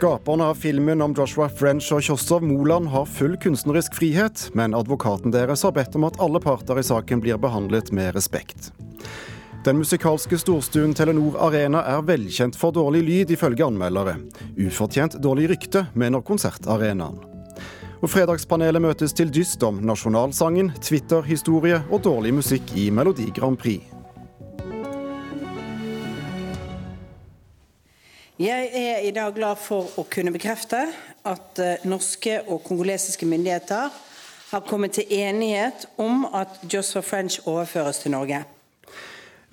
Skaperne av filmen om Joshua French og Kjostov Moland har full kunstnerisk frihet, men advokaten deres har bedt om at alle parter i saken blir behandlet med respekt. Den musikalske storstuen Telenor Arena er velkjent for dårlig lyd, ifølge anmeldere. Ufortjent dårlig rykte, mener konsertarenaen. Og Fredagspanelet møtes til dyst om nasjonalsangen, Twitter-historie og dårlig musikk i Melodi Grand Prix. Jeg er i dag glad for å kunne bekrefte at eh, norske og kongolesiske myndigheter har kommet til enighet om at Joshua French overføres til Norge.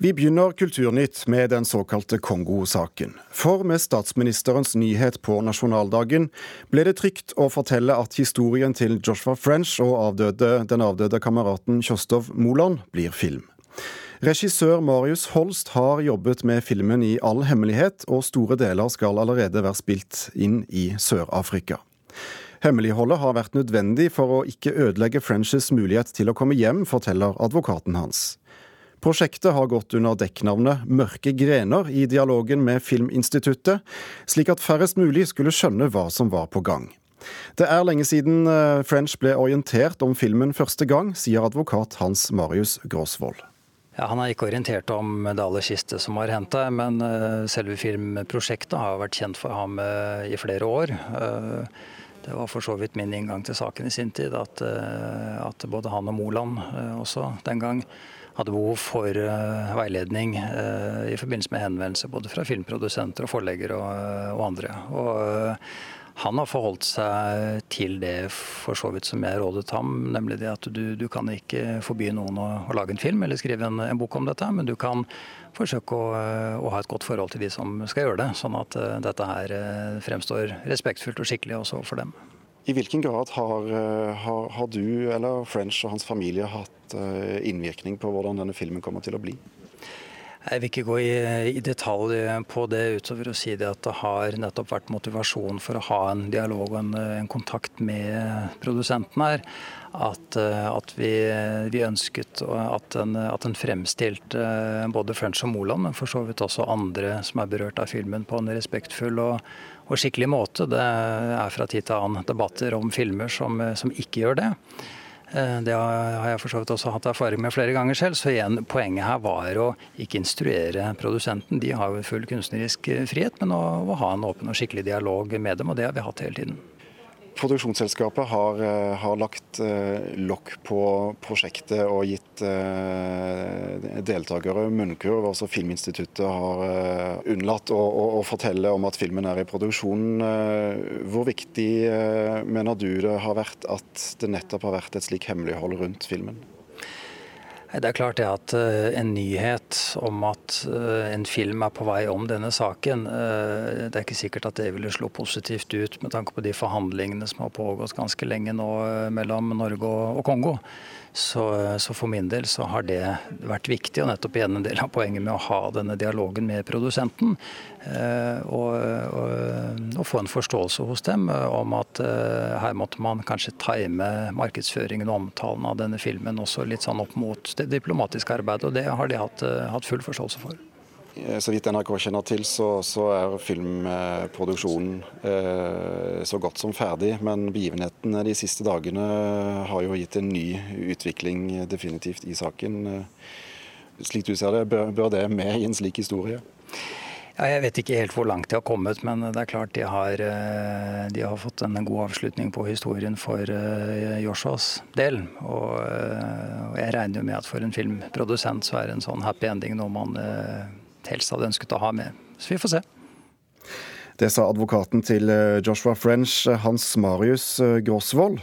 Vi begynner Kulturnytt med den såkalte Kongo-saken. For med statsministerens nyhet på nasjonaldagen ble det trygt å fortelle at historien til Joshua French og avdøde, den avdøde kameraten Kjostov Moland blir film. Regissør Marius Holst har jobbet med filmen i all hemmelighet, og store deler skal allerede være spilt inn i Sør-Afrika. Hemmeligholdet har vært nødvendig for å ikke ødelegge Frenches mulighet til å komme hjem, forteller advokaten hans. Prosjektet har gått under dekknavnet Mørke grener i dialogen med Filminstituttet, slik at færrest mulig skulle skjønne hva som var på gang. Det er lenge siden eh, French ble orientert om filmen første gang, sier advokat Hans Marius Gråsvold. Ja, han er ikke orientert om det aller siste som har hendt der, men eh, selve filmprosjektet har vært kjent for ham eh, i flere år. Det var for så vidt min inngang til saken i sin tid, at, at både han og Moland også den gang hadde behov for veiledning i forbindelse med henvendelser både fra filmprodusenter og forleggere og, og andre. Og han har forholdt seg til det for så vidt som jeg rådet ham, nemlig det at du, du kan ikke forby noen å, å, lage en film eller skrive en, en, bok om dette, men du kan forsøke å, å, ha et godt forhold til de som skal gjøre det, sånn at dette her fremstår respektfullt og skikkelig også for dem. I hvilken grad har, har, har du eller French og hans familie hatt Eh, innvirkning på hvordan denne filmen kommer til å bli? Jeg vil ikke gå i, i, detalj på det utover å si det at det har nettopp vært motivasjon for å ha en dialog og en, en kontakt med produsenten her. At, eh, at vi, vi, ønsket at en, at en fremstilte eh, både French og Moland, men for så vidt også andre som er berørt av filmen, på en respektfull og, og skikkelig måte. Det er fra tid til annen debatter om filmer som, som ikke gjør det. Eh, det har jeg for så vidt også hatt erfaring med flere ganger selv. Så igjen, poenget her var å ikke instruere produsenten. De har jo full kunstnerisk frihet, men å, å ha en åpen og skikkelig dialog med dem. Og det har vi hatt hele tiden. Produksjonsselskapet har, eh, har lagt eh, lokk på prosjektet og gitt eh, deltakere munnkurv. Altså Filminstituttet har unnlatt å, å, å, fortelle om at filmen er i produksjon. Hvor viktig mener du det har vært at det nettopp har vært et slik hemmelighold rundt filmen? Det er klart det at eh, en nyhet om at eh, en film er på vei om denne saken, eh, det er ikke sikkert at det ville slå positivt ut med tanke på de forhandlingene som har pågått ganske lenge nå mellom Norge og Kongo. Så, så, for min del så har det vært viktig, og nettopp igjen en del av poenget med å ha denne dialogen med produsenten. Og, og, og, få en forståelse hos dem om at her måtte man kanskje time markedsføringen og omtalen av denne filmen også litt sånn opp mot det diplomatiske arbeidet, og det har de hatt, eh, hatt full forståelse for. Eh, så vidt NRK kjenner til, så, så er filmproduksjonen eh, så godt som ferdig. Men begivenhetene de siste dagene har jo gitt en ny utvikling definitivt i saken. Eh, slik du ser det, bør, bør det med i en slik historie? Ja, jeg vet ikke helt hvor langt de har kommet, men det er klart de har, eh, de har fått en god avslutning på historien for Joshuas del. Og, og jeg regner jo med at for en filmprodusent så er en sånn happy ending noe man helst hadde ønsket å ha med. Så vi får se. Det sa advokaten til eh, Joshua French, eh, Hans Marius Grosvold.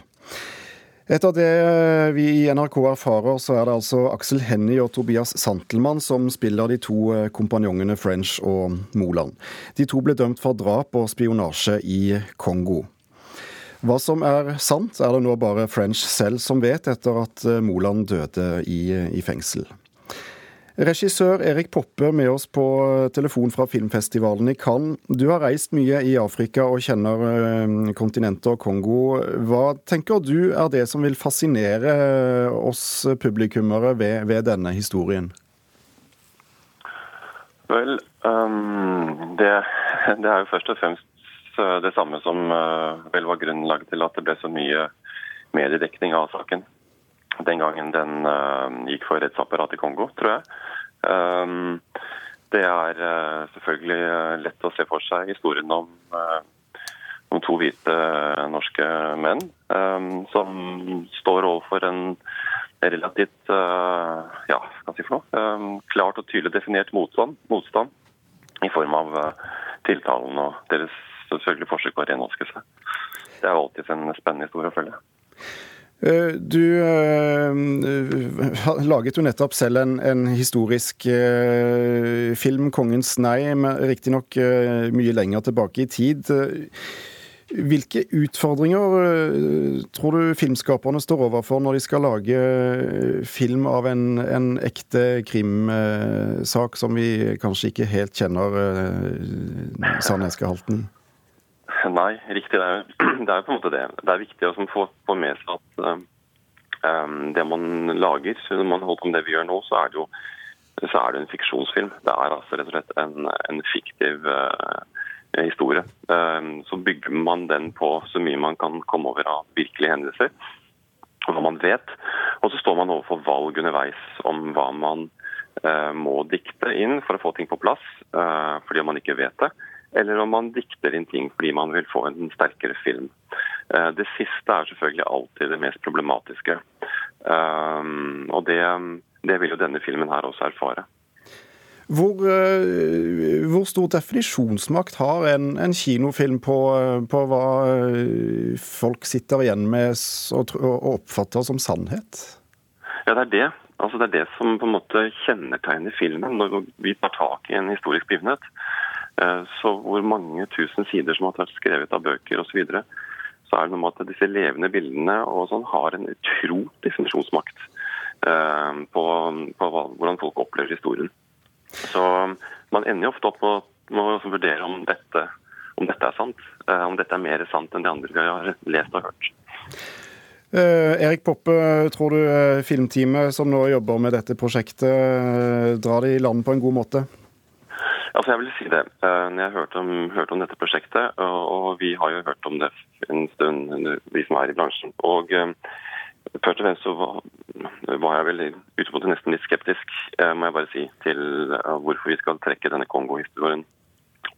Etter det vi i NRK erfarer, så er det altså Aksel Hennie og Tobias Santelmann som spiller de to kompanjongene French og Moland. De to ble dømt for drap og spionasje i Kongo. Hva som er sant, er det nå bare French selv som vet, etter at Moland døde i, i fengsel. Regissør Erik Poppe med oss på telefon fra filmfestivalen i Cannes. Du har reist mye i Afrika og kjenner eh, kontinentet og Kongo. Hva tenker du er det som vil fascinere oss publikummere ved, ved denne historien? Vel, um, det, det, er jo først og fremst det samme som vel var grunnlaget til at det ble så mye mediedekning av saken den gangen den gikk for rettsapparatet i Kongo, tror jeg. Det er selvfølgelig lett å se for seg historien om, om to hvite norske menn som står overfor en relativt ja, hva si for noe, klart og tydelig definert motstand, motstand i form av tiltalen og deres selvfølgelig forsøk på å renvaske seg. Det er alltid en spennende historie å følge. Eh, du uh, laget jo nettopp selv en, en historisk uh, film, 'Kongens nei', riktignok uh, mye lenger tilbake i tid. Hvilke utfordringer tror du filmskaperne står overfor når de skal lage film av en, en ekte krimsak som vi kanskje ikke helt kjenner eh, sannhetsgehalten? Nei, riktig. Det er, det er, på en måte det. Det er viktig å få, få med seg at um, det man lager, når man holder på med det vi gjør nå, så er det jo så er det en fiksjonsfilm. Det er altså rett og slett en, en fiktiv uh, historie. Um, så bygger man den på så mye man kan komme over av virkelige hendelser, og hva man vet. Og så står man overfor valg underveis om hva man uh, må dikte inn for å få ting på plass, uh, fordi man ikke vet det. Eller om man dikter inn ting fordi man vil få en sterkere film. Eh, det siste er selvfølgelig alltid det mest problematiske. Ehm, og det, det vil jo denne filmen her også erfare. Hvor, eh, hvor, stor definisjonsmakt har en, en kinofilm på, på, hva eh, folk sitter igjen med og, og, oppfatter som sannhet? Ja, det er det. Altså, det er det som på en måte kjennetegner filmen, når vi tar tak i en historisk begivenhet. Eh, så hvor mange tusen sider som har vært skrevet av bøker osv., så, videre, så er det noe med at disse levende bildene og sånn har en utrolig definisjonsmakt på, på hvordan folk opplever historien. Så man ender jo ofte opp med å vurdere om dette, om dette er sant. Eh, om dette er mer sant enn de andre vi har lest og hørt. Eh, Erik Poppe, tror du eh, filmteamet som nå jobber med dette prosjektet, drar det i land på en god måte? Altså jeg vil si det. Når jeg hørte om, hørte om dette prosjektet, og vi har jo hørt om det en stund, vi som er i bransjen. og Først og fremst så var, jeg vel utgangspunktet nesten litt skeptisk, eh, må jeg bare si, til uh, hvorfor vi skal trekke denne Kongo-historien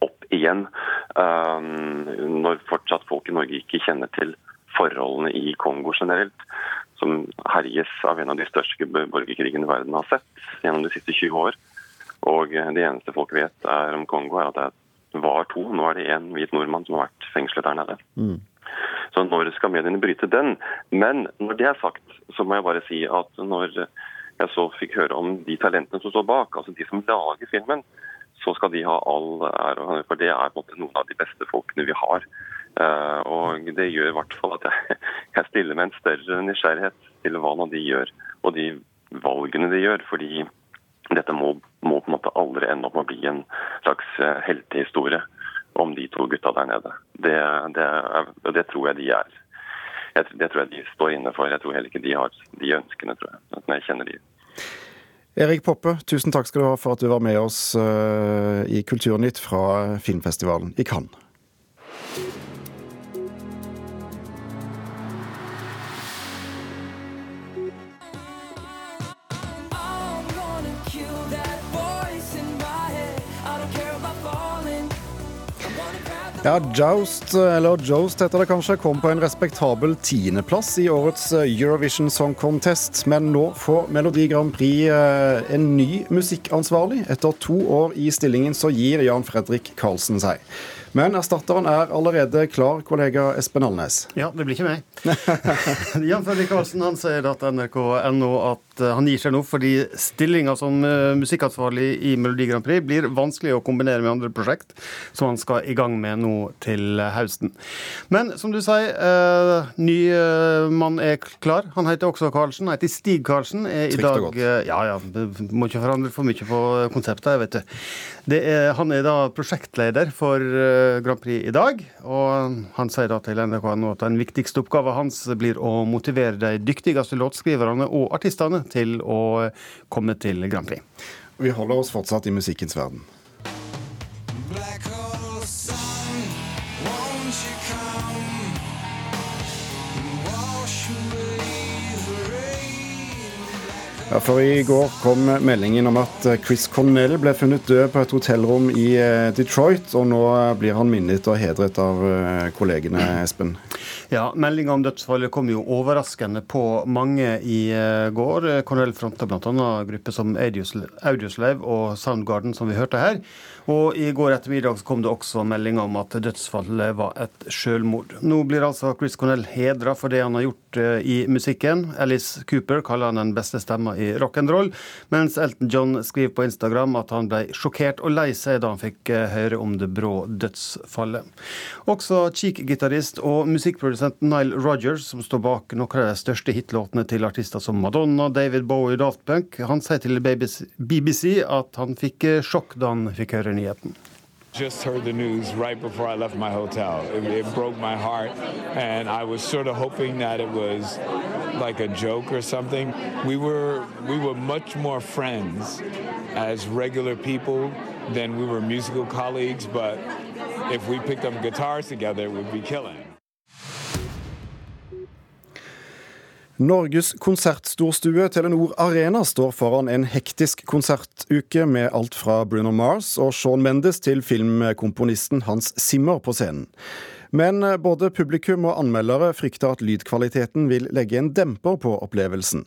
opp igjen. Når fortsatt folk i Norge ikke kjenner til forholdene i Kongo generelt, som herjes av en av de største borgerkrigene verden har sett gjennom de siste 20 år. Og det eneste folk vet er om Kongo, er at det var to. Nå er det én hvit nordmann som har vært fengslet der nede. Mm. Så når skal mediene bryte den? Men når det er sagt, så må jeg bare si at når jeg så fikk høre om de talentene som står bak, altså de som lager filmen, så skal de ha all ære. For det er på en måte noen av de beste folkene vi har. Eh, og det gjør i hvert fall at jeg, jeg stiller med en større nysgjerrighet til hva de gjør, og de valgene de gjør. Fordi dette må, må på en måte aldri ende opp med å bli en slags eh, heltehistorie om de to gutta der nede. Det, det, det tror jeg de er. Det tror jeg de står inne for. Jeg tror heller ikke de har de ønskene, tror jeg. Når jeg kjenner de. Erik Poppe, tusen takk skal du ha for at du var med oss eh, i Kulturnytt fra filmfestivalen i Cannes. Ja, Joust, eller Joust heter det kanskje, kom på en respektabel tiendeplass i årets eh, Eurovision Song Contest. Men nå får Melodi Grand Prix eh, en ny musikkansvarlig. Etter to år i stillingen så gir Jan Fredrik Karlsen seg. Men erstatteren er allerede klar, kollega Espen Alnes. Ja, det blir ikke meg. Jan Fredrik Karlsen han sier til nrk.no at eh, han gir seg nå fordi stillinga som eh, musikkansvarlig i Melodi Grand Prix blir vanskelig å kombinere med andre prosjekt som han skal i gang med nå til høsten. Men som du sier, uh, ny mann er klar. Han heter også Karlsen. Han heter Stig Karlsen. Er i dag, godt. ja, ja, må ikke forandre for mye på konseptet, vet du. Er, han er da prosjektleder for uh, Grand Prix i dag. Og han sier da til NRK nå at den viktigste oppgaven hans blir å motivere de dyktigste låtskriverne og artistene til å komme til Grand Prix. Vi holder oss fortsatt i musikkens verden. Ja, for I går kom meldingen om at Chris Cornell ble funnet død på et hotellrom i eh, Detroit. og Nå blir han minnet og hedret av eh, kollegene, Espen. Ja, Meldinga om dødsfallet kom jo overraskende på mange i eh, går. Cornell fronta bl.a. grupper som Audioslave og Soundgarden, som vi hørte her. Og I går ettermiddag kom det også meldinger om at dødsfallet var et selvmord. Nå blir altså Chris Cornell hedra for det han har gjort i musikken. Alice Cooper kaller han den beste stemma i rock'n'roll, mens Elton John skriver på Instagram at han ble sjokkert og lei seg da han fikk eh, høre om det brå dødsfallet. Også Cheek-gitarist og musikkprodusent Nile Rogers, som står bak noen av de største hitlåtene til artister som Madonna, David Bowie og Daft Punk, han sier til BBC at han fikk eh, sjokk da han fikk høre nyheten. just heard the news right before I left my hotel. It, it, broke my heart, and I was sort of hoping that it was like a joke or something. We were we were much more friends as regular people than we were musical colleagues. But if we picked up guitars together, it would be killing. Norges konsertstorstue Telenor Arena står foran en hektisk konsertuke med alt fra Bruno Mars og Sean Mendes til filmkomponisten Hans Zimmer på scenen. Men både publikum og anmeldere frykter at lydkvaliteten vil legge en demper på opplevelsen.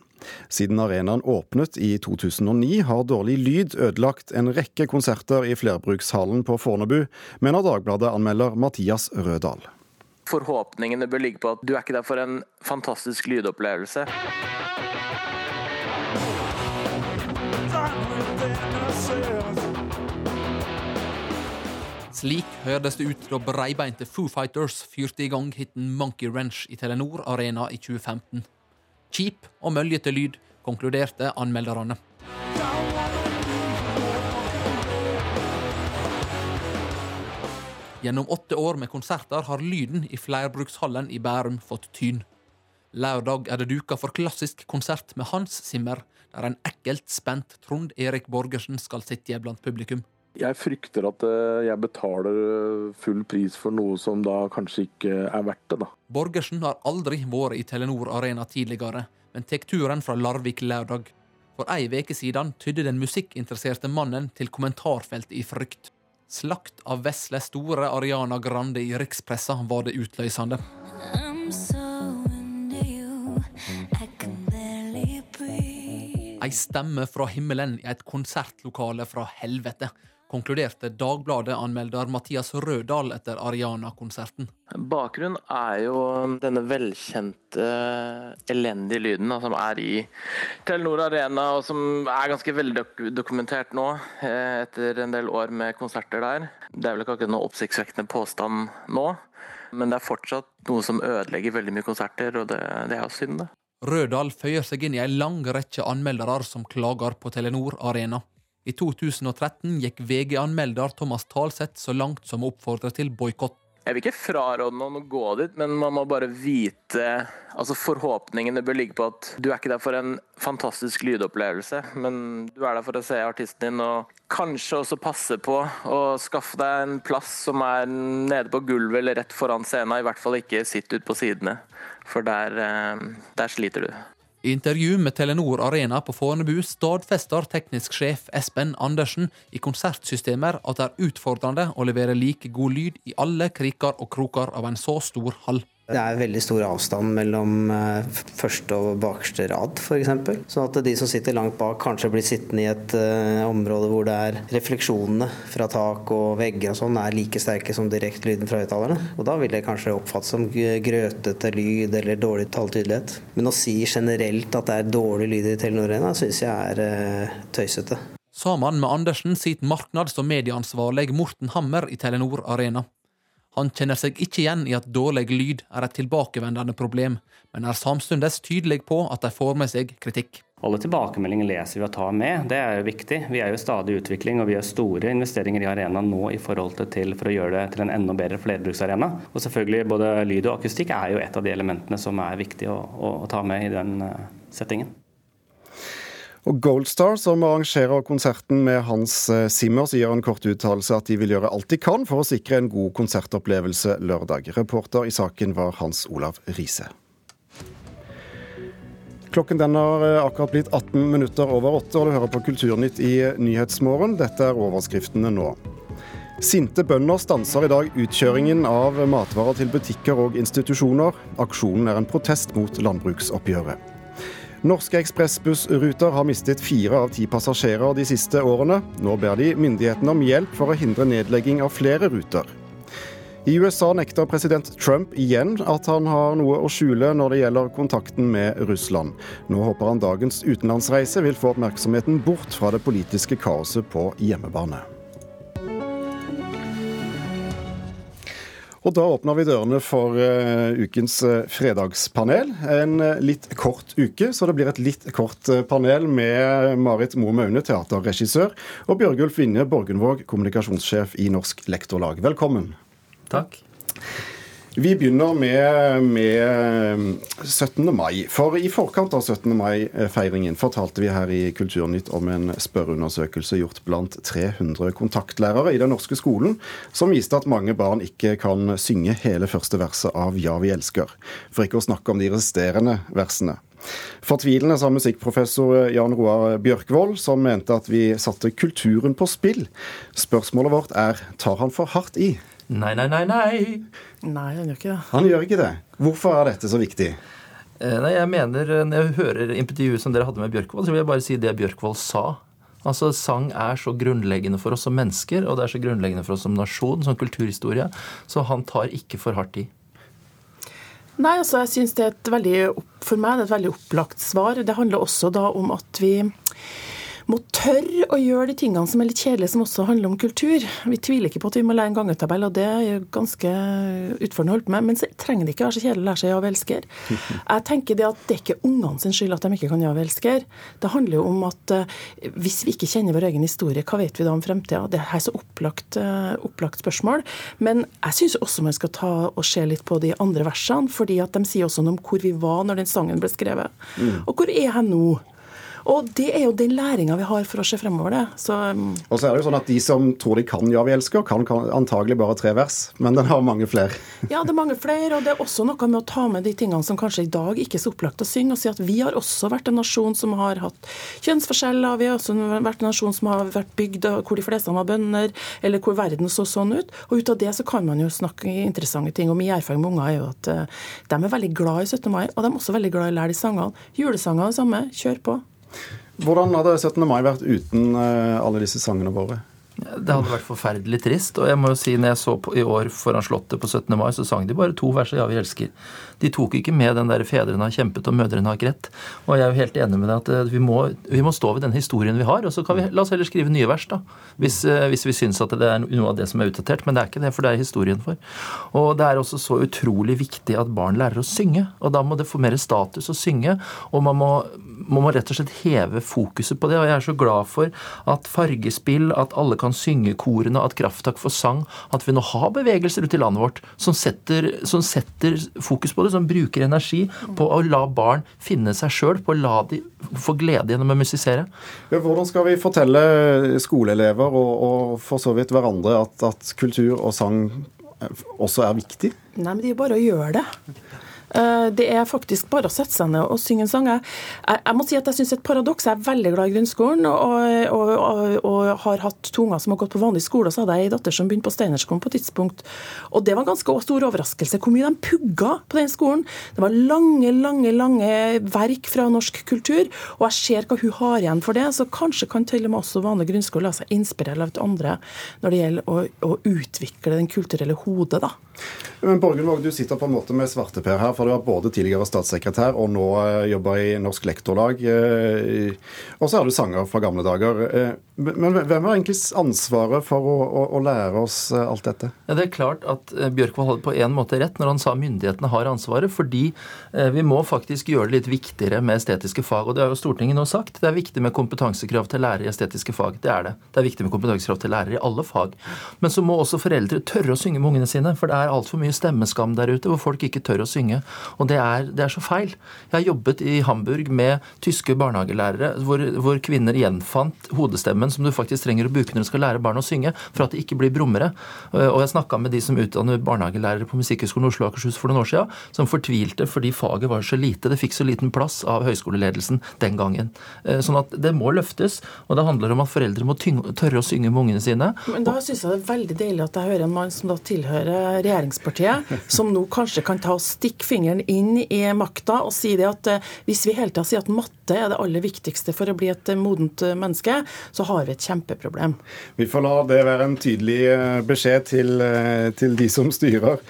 Siden arenaen åpnet i 2009 har dårlig lyd ødelagt en rekke konserter i flerbrukshallen på Fornebu, mener Dagbladet-anmelder Mathias Rødahl forhåpningene bør ligge på at du er ikke der for en fantastisk lydopplevelse. Slik høres det ut da breibeinte Foo Fighters fyrte i gang hiten Monkey Ranch i Telenor Arena i 2015. Kjip og møljete lyd, konkluderte anmelderne. Gjennom åtte år med konserter har lyden i flerbrukshallen i Bærum fått tyn. Lørdag er det duka for klassisk konsert med Hans Zimmer, der en ekkelt spent Trond Erik Borgersen skal sitte blant publikum. Jeg frykter at eh, jeg betaler eh, full pris for noe som da kanskje ikke er verdt det, da. Borgersen har aldri vært i Telenor Arena tidligere, men tek turen fra Larvik lørdag. For ei veke siden tydde den musikkinteresserte mannen til kommentarfeltet i frykt. Slakt av vesle store Ariana Grande i rikspressa var det utløsende. Ei stemme fra himmelen i et konsertlokale fra helvete konkluderte Dagbladet-anmelder Mathias Rødahl etter Ariana-konserten. Bakgrunnen er jo denne velkjente elendige lyden da, som er i Telenor Arena, og som er ganske veldokumentert nå, eh, etter en del år med konserter der. Det er vel ikke akkurat noen oppsiktsvekkende påstand nå, men det er fortsatt noe som ødelegger veldig mye konserter, og det, det er jo synd, det. Rødahl føyer seg inn i ei lang rekke anmeldere som klager på Telenor Arena. I 2013 gikk VG-anmelder Thomas Talseth så langt som å oppfordre til boikott. Jeg vil ikke fraråde noen å gå dit, men man må bare vite Altså Forhåpningene bør ligge på at du er ikke der for en fantastisk lydopplevelse, men du er der for å se artisten din, og kanskje også passe på å skaffe deg en plass som er nede på gulvet eller rett foran scenen. I hvert fall ikke sitt ut på sidene, for der, eh, der sliter du. I intervju med Telenor Arena på Fornebu stadfester teknisk sjef Espen Andersen i konsertsystemer at det er utfordrende å levere like god lyd i alle kriker og kroker av en så stor hall. Det er veldig stor avstand mellom eh, første og bakerste rad, f.eks. Sånn at de som sitter langt bak, kanskje blir sittende i et uh, område hvor det er refleksjonene fra tak og vegger og sånn er like sterke som direktelyden fra høyttalerne. Og da vil det kanskje oppfattes som grøtete lyd eller dårlig talltydelighet. Men å si generelt at det er dårlig lyd i Telenor Arena, syns jeg er uh, tøysete. Sammen med Andersen sitter marknads- og medieansvarlig Morten Hammer i Telenor Arena. Han kjenner seg ikke igjen i at dårlig lyd er et tilbakevendende problem, men er samtidig tydelig på at de får med seg kritikk. Alle tilbakemeldinger leser vi og tar med, det er jo viktig. Vi er jo stadig i utvikling, og vi har store investeringer i arenaen nå i forhold til for å gjøre det til en enda bedre flerbruksarena. Og selvfølgelig både lyd og akustikk er jo et av de elementene som er viktig å, å, ta med i den uh, settingen. Og Goldstar, som arrangerer konserten med Hans eh, Zimmer, sier en kort uttalelse at de vil gjøre alt de kan for å sikre en god konsertopplevelse lørdag. Reporter i saken var Hans Olav Riise. Klokken den har eh, akkurat blitt 18 minutter over åtte, og du hører på Kulturnytt i Nyhetsmorgen. Dette er overskriftene nå. Sinte bønder stanser i dag utkjøringen av matvarer til butikker og institusjoner. Aksjonen er en protest mot landbruksoppgjøret. Norske ekspressbussruter har mistet fire av ti passasjerer de siste årene. Nå ber de myndighetene om hjelp for å hindre nedlegging av flere ruter. I USA nekter president Trump igjen at han har noe å skjule når det gjelder kontakten med Russland. Nå håper han dagens utenlandsreise vil få oppmerksomheten bort fra det politiske kaoset på hjemmebane. Og Da åpner vi dørene for uh, ukens uh, fredagspanel. En uh, litt kort uke, så det blir et litt kort panel med Marit Moe Maune, teaterregissør, og Bjørgulf Vinje Borgenvåg, kommunikasjonssjef i Norsk Lektorlag. Velkommen. Takk. Vi begynner med, med, 17. mai. For i forkant av 17. mai-feiringen fortalte vi her i Kulturnytt om en spørreundersøkelse gjort blant 300 kontaktlærere i den norske skolen, som viste at mange barn ikke kan synge hele første verset av Ja, vi elsker. For ikke å snakke om de resterende versene. Fortvilende sa musikkprofessor Jan Roar Bjørkvold, som mente at vi satte kulturen på spill. Spørsmålet vårt er tar han for hardt i? Nei, nei, nei, nei. Nei, han gjør ikke det. Han gjør ikke det. Hvorfor er dette så viktig? Eh, nei, jeg mener, eh, Når jeg hører intervjuet som dere hadde med Bjørkvold, så vil jeg bare si det Bjørkvold sa. Altså, Sang er så grunnleggende for oss som mennesker, og det er så grunnleggende for oss som nasjon, som kulturhistorie, så han tar ikke for hardt i. Nei, altså jeg synes det er et veldig, For meg det er et veldig opplagt svar. Det handler også da om at vi må tørre å gjøre de tingene som er litt kjedelige, som også handler om kultur. Vi tviler ikke på at vi må lære en gangetabell, og det er jo ganske utfordrende å holde på med. Men så trenger det ikke være så kjedelig å lære seg ja og elsker. Jeg tenker det at det er ikke ungene sin skyld at de ikke kan ja og elsker. Det handler jo om at uh, hvis vi ikke kjenner vår egen historie, hva vet vi da om fremtida? Det er så opplagt, uh, opplagt spørsmål. Men jeg syns også man skal ta og se litt på de andre versene, fordi at de sier også noe om hvor vi var når den sangen ble skrevet. Mm. Og hvor er jeg nå? Og det er jo den læringa vi har for å se fremover, det. Så, um... og så er det jo sånn at de som tror de kan Ja, vi elsker, kan, kan antagelig bare tre vers, men den har mange flere. ja, det er mange flere, og det er også noe med å ta med de tingene som kanskje i dag ikke er så opplagt å synge, og si at vi har også vært en nasjon som har hatt kjønnsforskjeller, vi har også vært en nasjon som har vært bygd hvor de fleste var bønder, eller hvor verden så sånn ut. Og ut av det så kan man jo snakke interessante ting. Og min erfaring med unger er jo at uh, de er veldig glad i 17. mai, og de er også veldig glad i å lære de sangene. Julesanger er det samme. Kjør på. Hvordan hadde 17. mai vært uten eh, alle disse sangene våre? Det hadde vært forferdelig trist. Og jeg må jo si, når jeg så på, i år foran Slottet på 17. mai, så sang de bare to vers av 'Ja, vi elsker'. De tok ikke med den der 'Fedrene har kjempet og mødrene har grett'. Og jeg er jo helt enig med deg at eh, vi må, vi må stå ved den historien vi har. Og så kan vi la oss heller skrive nye vers, da. Hvis, eh, hvis vi syns at det er noe av det som er utdatert. Men det er ikke det, for det er historien for. Og det er også så utrolig viktig at barn lærer å synge. Og da må det få mer status å synge. Og man må, man må rett og slett heve fokuset på det. Og jeg er så glad for at fargespill, at alle kan synge korene, at Krafttak får sang, at vi nå har bevegelser ute i landet vårt som setter, som setter fokus på det, som bruker energi på å la barn finne seg sjøl, på å la de få glede gjennom å musisere. Hvordan skal vi fortelle skoleelever og, og for så vidt hverandre at, at kultur og sang også er viktig? Nei, men Det er bare å gjøre det. Eh, det er faktisk bare å sette seg ned og synge en sang. Jeg, jeg må si at jeg syns et paradoks. Jeg er veldig glad i grunnskolen og, og, og, og, har hatt to unger som har gått på vanlig skole. Og så hadde jeg ei datter som begynte på Steinerskolen på et tidspunkt. Og det var en ganske stor overraskelse hvor mye de pugga på den skolen. Det var lange, lange, lange verk fra norsk kultur. Og jeg ser hva hun har igjen for det. Så kanskje kan til og med også vanlig grunnskole la seg inspirere av et andre når det gjelder å, å utvikle den kulturelle hodet, da. Men Borgen du sitter på en måte med svarteper her, for du er både tidligere statssekretær og nå eh, jobber i Norsk Lektorlag. Eh, og så er du sanger fra gamle dager. Eh, men hvem har egentlig ansvaret for å, å, å, lære oss alt dette? Ja, Det er klart at Bjørkvold hadde på en måte rett når han sa myndighetene har ansvaret, fordi vi må faktisk gjøre det litt viktigere med estetiske fag. Og det har jo Stortinget nå sagt. Det er viktig med kompetansekrav til lærere i estetiske fag. Det er det. Det er viktig med kompetansekrav til lærere i alle fag. Men så må også foreldre tørre å synge med ungene sine, for det er altfor mye stemmeskam der ute hvor folk ikke tør å synge. Og det er, det er så feil. Jeg har jobbet i Hamburg med tyske barnehagelærere hvor, hvor kvinner gjenfant hodestemmen som du faktisk trenger å bruke når du skal lære barn å synge, for at det ikke blir brummere. Og jeg snakka med de som utdanner barnehagelærere på Musikkhøgskolen Oslo og Akershus for noen år siden, som fortvilte fordi faget var så lite. Det fikk så liten plass av høyskoleledelsen den gangen. Sånn at det må løftes, og det handler om at foreldre må tørre å synge med ungene sine. Men da syns jeg det er veldig deilig at jeg hører en mann som da tilhører regjeringspartiet, som nå kanskje kan ta og stikke fingeren inn i makta og si det at eh, hvis vi hele tida sier at matte er det aller viktigste for å bli et modent menneske, så har vi et kjempeproblem. Vi får la det være en tydelig eh, beskjed til, eh, til de som styrer.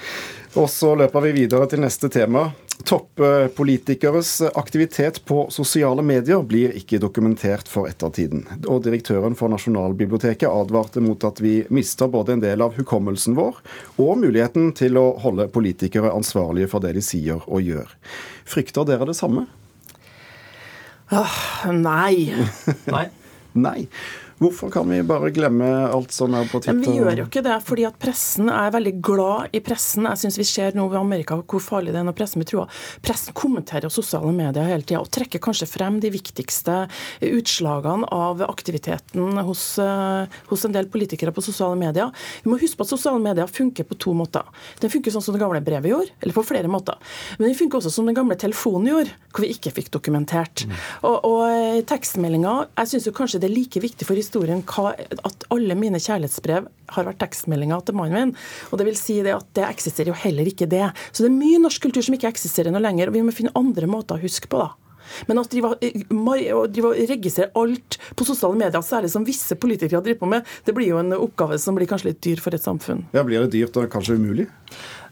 Og så løper vi videre til neste tema. Toppolitikeres aktivitet på sosiale medier blir ikke dokumentert for ettertiden. Og direktøren for Nasjonalbiblioteket advarte mot at vi mister både en del av hukommelsen vår og muligheten til å holde politikere ansvarlige for det de sier og gjør. Frykter dere det samme? Åh, nei. nei. nei. Hvorfor kan vi bare glemme alt som er på Twitter? Men vi gjør jo ikke det, fordi at pressen er veldig glad i pressen. Jeg syns vi ser nå ved Amerika hvor farlig det er når pressen blir trua. Pressen kommenterer sosiale medier hele tida og trekker kanskje frem de viktigste utslagene av aktiviteten hos, uh, hos, en del politikere på sosiale medier. Vi må huske på at sosiale medier funker på to måter. Den funker sånn som det gamle brevet gjorde, eller på flere måter. Men den funker også som den gamle telefonen gjorde, hvor vi ikke fikk dokumentert. Mm. Og, og eh, tekstmeldinger, jeg syns kanskje det er like viktig for historien historien hva, at alle mine kjærlighetsbrev har vært tekstmeldinger til mannen min. Og Det vil si det at det eksisterer jo heller ikke det. Så det er mye norsk kultur som ikke eksisterer noe lenger, og vi må finne andre måter å huske på, da. Men å drive, drive og registrere alt på sosiale medier, særlig som visse politikere driver på med, det blir jo en oppgave som blir kanskje litt dyr for et samfunn. Ja, Blir det dyrt og kanskje umulig?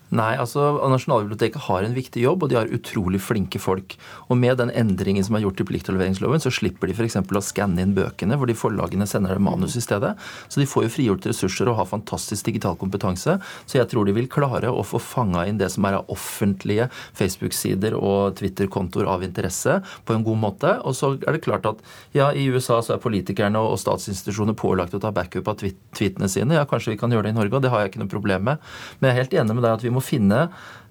Nei, altså Nasjonalbiblioteket har en viktig jobb, og de har utrolig flinke folk. Og med den endringen som er gjort i pliktoverleveringsloven, så slipper de f.eks. å skanne inn bøkene, hvor de forlagene sender dem manus i stedet. Så de får jo frigjort ressurser og har fantastisk digital kompetanse. Så jeg tror de vil klare å få fanga inn det som er av offentlige Facebook-sider og Twitter-kontoer av interesse, på en god måte. Og så er det klart at ja, i USA så er politikerne og statsinstitusjoner pålagt å ta backup av tweetene sine. Ja, kanskje vi kan gjøre det i Norge, og det har jeg ikke noe problem med. Men jeg er helt enig med deg at vi må må finne,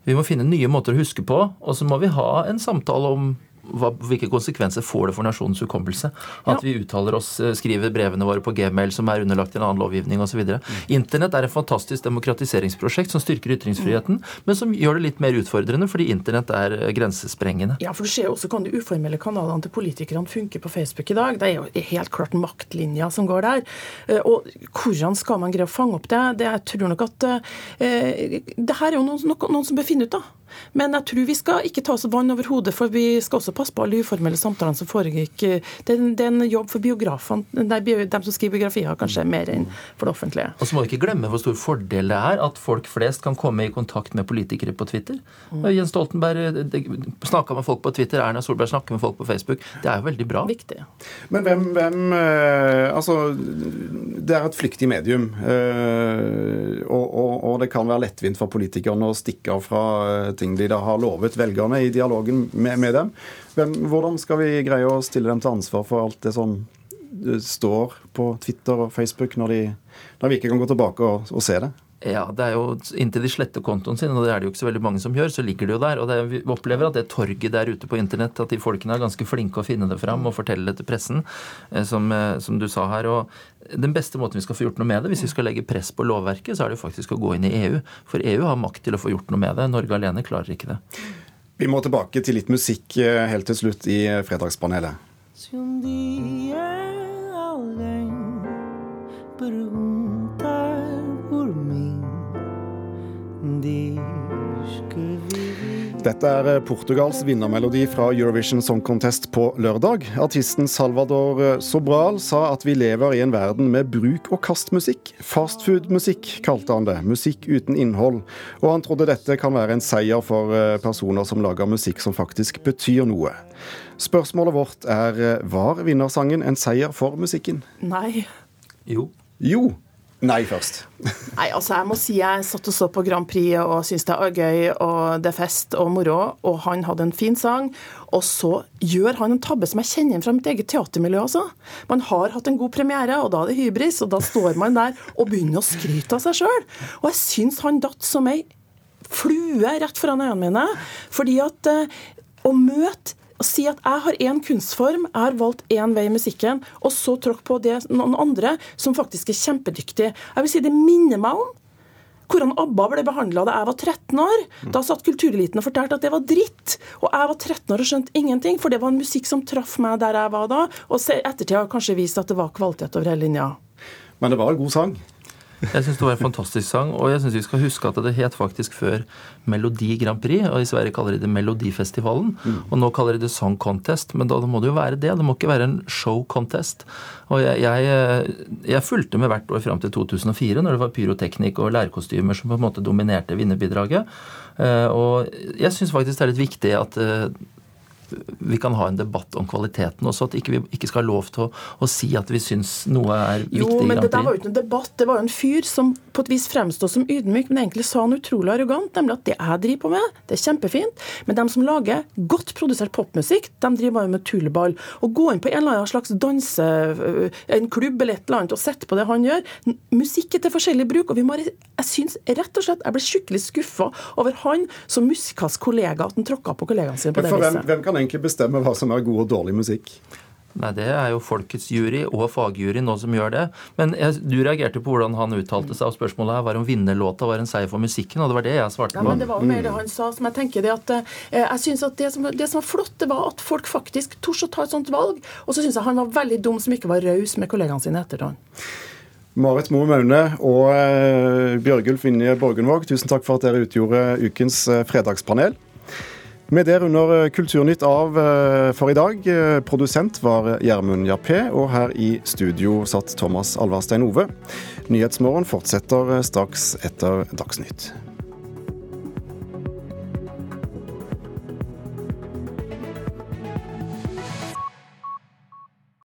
vi må finne nye måter å huske på, og så må vi ha en samtale om hva, hvilke konsekvenser får det for nasjonens hukommelse? At ja. vi uttaler oss, eh, skriver brevene våre på gmail som er underlagt en annen lovgivning osv. Mm. Internett er et fantastisk demokratiseringsprosjekt som styrker ytringsfriheten, mm. men som gjør det litt mer utfordrende fordi internett er eh, grensesprengende. Ja, for du ser også kan de uformelle kanalene til politikerne funke på Facebook i dag. Det er jo helt klart maktlinja som går der. Eh, og hvordan skal man greie å fange opp det? det jeg tror nok at eh, det her er jo noen, noen som bør finne ut, da. Men jeg tror vi skal ikke ta oss vann over hodet, for vi skal også passe på alle uformelle samtalene som foregikk. Det, er en jobb for biografene, nei, dem som skriver biografier, kanskje mer enn for det offentlige. Og så må vi ikke glemme hvor stor fordel det er at folk flest kan komme i kontakt med politikere på Twitter. Mm. Jens Stoltenberg snakka med folk på Twitter, Erna Solberg snakker med folk på Facebook. Det er jo veldig bra. Viktig. Men hvem, hvem eh, Altså, det er et flyktig medium. Eh, og, og, og det kan være lettvint for politikerne å stikke av fra eh, ting de da har lovet velgerne i dialogen med, med dem. Men hvordan skal vi greie å stille dem til ansvar for alt det som eh, står på Twitter og Facebook, når, de, når vi ikke kan gå tilbake og, og se det? Ja, det er jo Inntil de sletter kontoen sin, og det er det jo ikke så veldig mange som gjør, så ligger det jo der. Og det, vi opplever at det torget der ute på internett, at de folkene er ganske flinke å finne det fram og fortelle det til pressen, eh, som, som, du sa her. og Den beste måten vi skal få gjort noe med det, hvis vi skal legge press på lovverket, så er det jo faktisk å gå inn i EU. For EU har makt til å få gjort noe med det. Norge alene klarer ikke det. Vi må tilbake til litt musikk eh, helt til slutt i Fredagspanelet. Dette er eh, Portugals vinnermelodi fra Eurovision Song Contest på lørdag. Artisten Salvador eh, Sobral sa at vi lever i en verden med bruk og kast-musikk. Fastfood-musikk kalte han det. Musikk uten innhold. Og han trodde dette kan være en seier for eh, personer som lager musikk som faktisk betyr noe. Spørsmålet vårt er var vinnersangen en seier for musikken? Nei. Jo. Jo. Nei først. Nei, altså jeg må si jeg satt og så på Grand Prix og syntes det er gøy og det er fest og moro, og han hadde en fin sang. Og så gjør han en tabbe som jeg kjenner fra mitt eget teatermiljø. altså. Man har hatt en god premiere, og da er det hybris, og da står man der og begynner å skryte av seg sjøl. Og jeg syns han datt som ei flue rett foran øynene mine. Fordi at eh, å møte å si at jeg har én kunstform, jeg har valgt én vei i musikken, og så tråkk på det noen andre som faktisk er kjempedyktige. Jeg vil si Det minner meg om hvordan ABBA ble behandla da jeg var 13 år. Da satt kultureliten og fortalte at det var dritt. Og jeg var 13 år og skjønte ingenting, for det var en musikk som traff meg der jeg var da. Og ettertid har kanskje vist at det var kvalitet over hele linja. Men det var en god sang? Jeg syns det var en fantastisk sang, og jeg syns vi skal huske at det het faktisk før Melodi Grand Prix, og i Sverige kaller de det Melodifestivalen. Mm. Og nå kaller de det Song Contest, men da må det jo være det. Det må ikke være en show contest. Og jeg, jeg, jeg fulgte med hvert år fram til 2004, når det var pyroteknikk og lærkostymer som på en måte dominerte vinnerbidraget. Eh, og jeg syns faktisk det er litt viktig at eh, vi kan ha en debatt om kvaliteten også. At ikke vi ikke skal ha lov til å, å, si at vi syns noe er viktig. Jo, men det der var jo ikke en debatt. Det var jo en fyr som på et vis fremstod som ydmyk, men egentlig sa han utrolig arrogant, nemlig at det jeg driver på med, det er kjempefint. Men de som lager godt produsert popmusikk, de driver bare med tullball. Å gå inn på en eller annen slags danse, øh, en klubb eller et eller annet og sette på det han gjør Musikk er til forskjellig bruk. og vi må, Jeg syns rett og slett jeg ble skikkelig skuffa over han som musikalsk kollega, at han tråkka på kollegaene sine på det viset. Hvem, hvem kan egentlig bestemme hva som er god og dårlig musikk? Nei, Det er jo folkets jury og fagjury nå som gjør det. Men jeg, du reagerte på hvordan han uttalte seg, og spørsmålet her var om vinnerlåta var en seier for musikken, og det var det jeg svarte på. Ja, men Det var jo mer det han sa. som Jeg tenker det at eh, jeg synes at det som, det som, var flott, det var at folk faktisk torde å ta et sånt valg. Og så syns jeg han var veldig dum som ikke var raus med kollegaene sine etter han. Marit Moe Maune og eh, Bjørgulf Vinje Borgenvåg, tusen takk for at dere utgjorde ukens eh, fredagspanel. Med det runder eh, Kulturnytt av eh, for i dag. Eh, produsent var Gjermund Jappé, og her i studio satt Thomas Alvarstein Ove. Nyhetsmorgen fortsetter straks etter Dagsnytt.